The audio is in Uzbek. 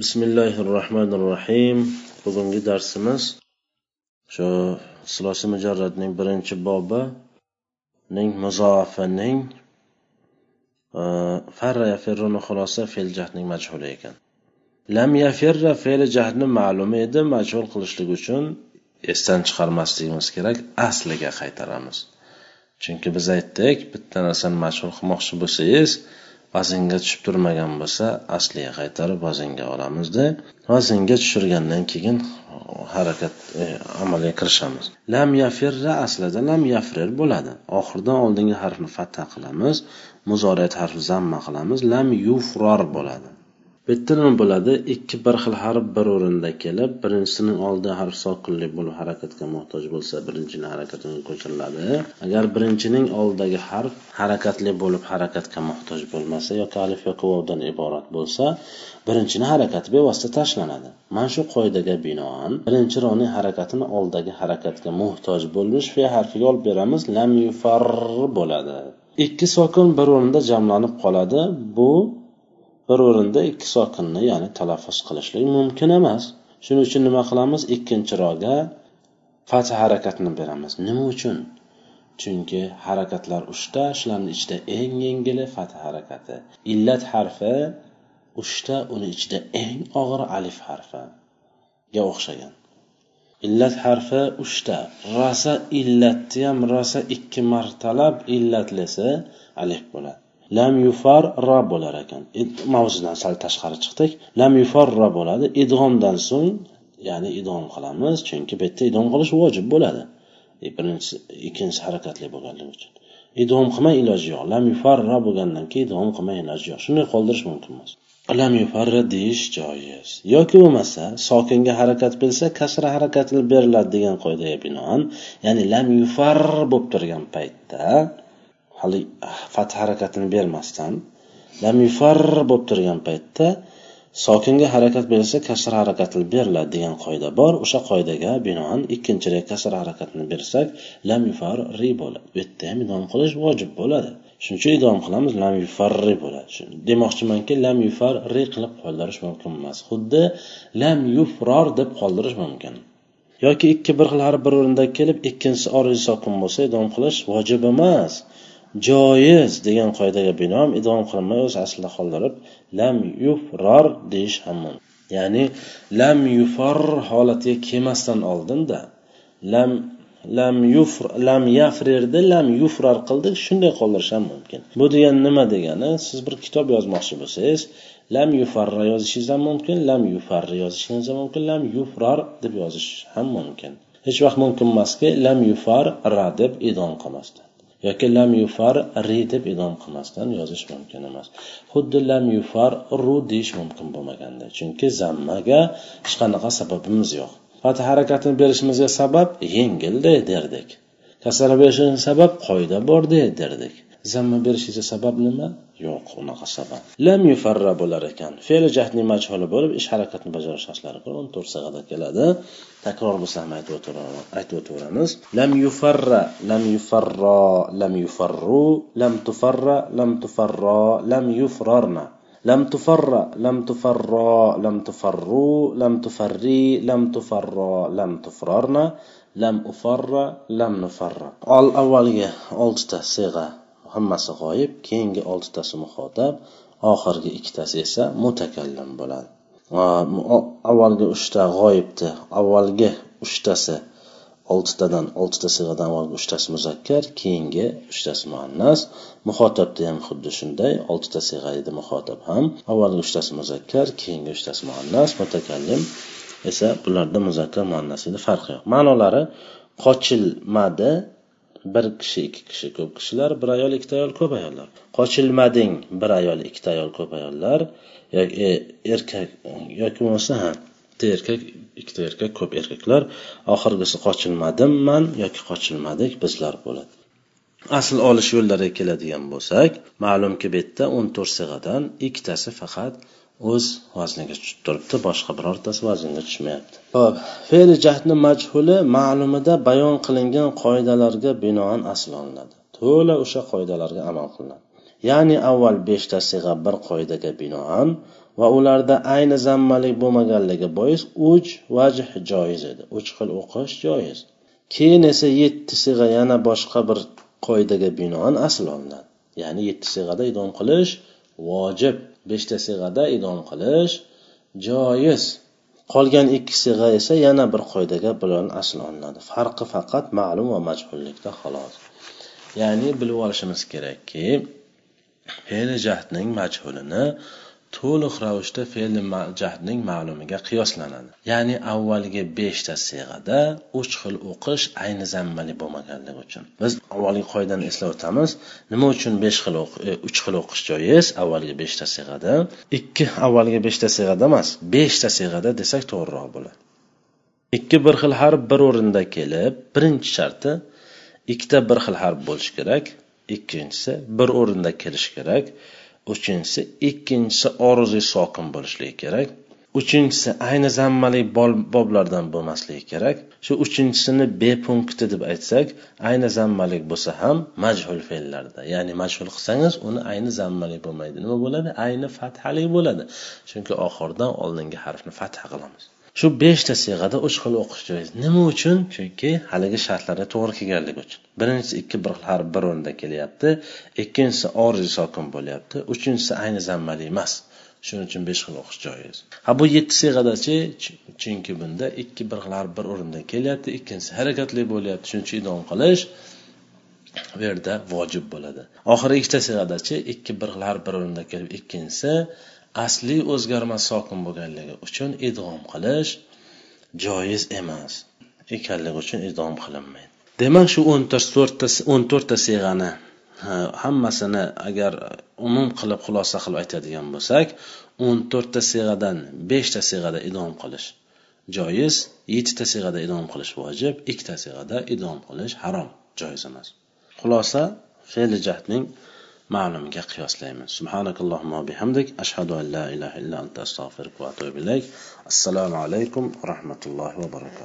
bismillahi rohmanir rohim bugungi darsimiz shu silosi mujarradning birinchi bobining muzoafining e, farra yafirruni xulosa fe'l jahdning majhuli ekan. Lam yafirra fe'li jahdni ma'lum edi majhul qilishlik uchun esdan chiqarmasligimiz kerak asliga qaytaramiz. Chunki biz aytdik bitta narsani majhul qilmoqchi bo'lsangiz vaznga tushib turmagan bo'lsa asliga qaytarib vaznga olamizda vaznga tushirgandan keyin harakat e, amalga kirishamiz. Lam yafirra aslida lam yafrir bo'ladi. Oxiridan oldingi harfni fatha qilamiz. Muzoriyat harfi zamma qilamiz. Lam yufror bo'ladi. Bitta nima bo'ladi ikki bir xil harf bir o'rinda kelib birinchisining oldi harf sokinli bo'lib harakatga muhtoj bo'lsa birinchini harakatini ko'chiriladi. Agar birinchining oldidagi harf harakatli bo'lib harakatga muhtoj bo'lmasa yoki alif yoki vovdan iborat bo'lsa birinchini harakati bevosita tashlanadi. Mana shu qoidaga binoan birinchi roning harakatini oldidagi harakatga muhtoj bo'lmish fe harfiga olib beramiz lam yufar bo'ladi. Ikki sokin bir o'rinda jamlanib qoladi. Bu bir o'rinda ikki sokinni ya'ni talaffuz qilishlik mumkin emas. Shuning uchun nima qilamiz? Ikkinchi roga fath harakatini beramiz. Nima uchun? Chunki harakatlar uchta shularni ichida eng yengili fath harakati. Illat harfi uchta uni ichida eng og'ir alif harfiga o'xshagan. Illat harfi uchta. Rosa illatni ham rosa ikki martalab illatlisi alif bo'ladi. Lam yufar ra bo'lar ekan. Mavzudan sal tashqari chiqdik. Lam yufar ra bo'ladi. Idg'omdan so'ng ya'ni idg'om qilamiz chunki bu yerda idg'om qilish vojib bo'ladi. E, birinchisi ikkinchisi harakatli bo'lganligi uchun. Idg'om qilmay iloji yo'q. Lam ra bo'lgandan keyin idg'om qilmay iloji yo'q. Shunday qoldirish mumkin emas lam yufarra deyish joiz. Yoki bo'lmasa sokinga harakat berilsa kasra harakati beriladi degan qoidaga binoan. Ya'ni lam yufar bo'lib turgan paytda hali fath harakatini bermasdan lam yufar bo'lib turgan paytda sokinga harakat berilsa kasr harakatini beriladi degan qoida bor. O'sha qoidaga binoan ikkinchiga kasr harakatini bersak lam yufar ri bo'ladi. Bu yerda ham idom qilish vojib bo'ladi. Shuning uchun idom qilamiz lam yufarri bo'ladi. Demoqchimanki lam yufar ri qilib qoldirish mumkin emas. Xuddi lam yufror deb qoldirish mumkin. Yoki ikki bir xil harf bir o'rinda kelib ikkinchisi oriziy sokin bo'lsa idom qilish vojib emas. Joiz degan qoidaga binoan idom qilinmay o'z aslida qoldirib lam yufror deyish ham mumkin. Ya'ni lam yufor holatiga kelmasdan oldinda lam lam yufr lam yafrirni lam yufrar qildik shunday qoldirish ham mumkin. Bu degan nima degani? Siz bir kitob yozmoqchi bo'lsangiz lam yufarra yozishingiz ham mumkin lam yufarri yozishingiz ham mumkin lam yufrar deb yozish ham mumkin. Hech vaqt mumkin emaski lam yufar ra deb idom qilmasdan yoki lam yufar ri deb idom qilmasdan yozish mumkin emas. Xuddi lam yufar ru deyish mumkin bo'lmaganda chunki zammaga hech qanaqa sababimiz yo'q. Fatha harakatini berishimizga sabab yengilda derdik. Kasara berishimizga sabab qoida borda derdik. Zamma berishiga sabab nima? Yo'q. unaqa sabab lam yufarra bo'lar ekan fe'li jahdning majhuli bo'lib ish harakatni bajarish shartlari ko'ra o'n to'rt sig'ada keladi takror bo'lsa ham aytib o'tiraman aytib o'taveramiz lam yufarra lam yufarro lam yufarru lam tufarra lam tufarro lam yufrorna لم تفر لم تفرا لم تفروا لم تفري لم تفرا لم تفررنا لم أفر لم نفر avvalgi oltita siyg'a hammasi g'oyib keyingi oltitasi muhotab oxirgi ikkitasi esa mutakallim bo'ladi. Avvalgi uchta g'oyibni avvalgi uchtasi oltitadan oltita sig'adan avvalgi uchtasi muzakkar keyingi uchtasi muannas. Muhotabda ham xuddi shunday oltita sig'a edi ham. Avvalgi uchtasi muzakkar keyingi uchtasi muannas mutakallim esa bularda muzakkar muannas edi farqi yo'q. Ma'nolari qochilmadi. Bir kishi ikki kishi ko'p kishilar bir ayol ikkita ayol ko'p ayollar. Qochilmading bir ayol ikkita ayol ko'p ayollar. Yoki e, erkak yoki bo'lmasa ha bitta erkak ikkita erkak ko'p erkaklar. Oxirgisi qochilmadim man yoki qochilmadik bizlar bo'ladi. Asl olish yo'llariga keladigan bo'lsak ma'lumki bu yerda o'n to'rt sig'adan ikkitasi faqat o'z vazniga tushib turibdi boshqa birortasi vaznga tushmayapti. Ho'p fe'li jahdni majhuli ma'lumida bayon qilingan qoidalarga binoan asl olinadi. To'la o'sha qoidalarga amal qilinadi. Ya'ni avval beshta sig'a bir qoidaga binoan va ularda ayni zammalik bo'lmaganligi bois uch vajh joiz edi. Uch xil o'qish joiz. Keyin esa yetti sig'a yana boshqa bir qoidaga binoan asl olinadi. Ya'ni yetti sig'ada idom qilish vojib. Beshta sig'ada idom qilish joiz. Qolgan ikki sig'a esa yana bir qoidaga bilan asl olinadi farqi faqat ma'lum va majhullikda xolos. Ya'ni bilib olishimiz kerakki fe'li jahdning majhulini to'liq ravishda fe'li jahdning ma'lumiga qiyoslanadi. Ya'ni avvalgi beshta siyg'ada uch xil o'qish ayni zammali bo'lmaganligi uchun. Biz avvalgi qoidani eslab o'tamiz nima uchun besh xil e, uch xil o'qish joiz avvalgi beshta siyg'ada? Ikki avvalgi beshta siyg'ada emas beshta siyg'ada desak to'g'riroq bo'ladi. Ikki bir xil harf bir o'rinda kelib birinchi sharti ikkita bir xil harf bo'lishi kerak ikkinchisi bir o'rinda kelishi kerak. Uchinchisi ikkinchisi oruziy sokin bo'lishligi kerak. Uchinchisi ayni zammali boblardan bo'lmasligi kerak. Shu uchinchisini b punkti deb aytsak ayni zammalik bo'lsa ham majhul fe'llarda. Ya'ni majhul qilsangiz uni ayni zammali bo'lmaydi. Nima bo'ladi? Ayni fathali bo'ladi. Chunki oxiridan oldingi harfni fatha qilamiz. Shu beshta siyg'ada uch xil o'qish joiz nima uchun? Chunki haligi shartlarga to'g'ri kelganligi uchun. Birinchisi ikki bir harf bir o'rinda kelyapti ikkinchisi orzi sokin bo'lyapti uchinchisi ayni zammali emas. Shuning uchun besh xil o'qish joiz ha bu yetti siyg'adachi chunki bunda ikki bir xil harf bir o'rinda kelyapti ikkinchisi harakatli bo'lyapti shuning uchun idom qilish bu yerda vojib bo'ladi. Oxiri ikkita siyg'adachi ikki bir xil harf bir o'rinda kelib ikkinchisi asli o'zgarmas sokin bo'lganligi uchun idg'om qilish joiz emas. Ekanligi uchun idg'om qilinmaydi. Demak shu o'n to'rtta o'n to'rtta siyg'ani hammasini agar umum qilib xulosa qilib aytadigan bo'lsak o'n to'rtta siyg'adan beshta siyg'ada idom qilish joiz yettita siyg'ada idom qilish vojib ikkita siyg'ada idom qilish harom joiz emas. Xulosa fe'li jahdning معنى من حق يا سليمان سبحانك اللهم وبحمدك أشهد أن لا إله إلا أنت أستغفرك وأتوب إليك السلام عليكم ورحمة الله وبركاته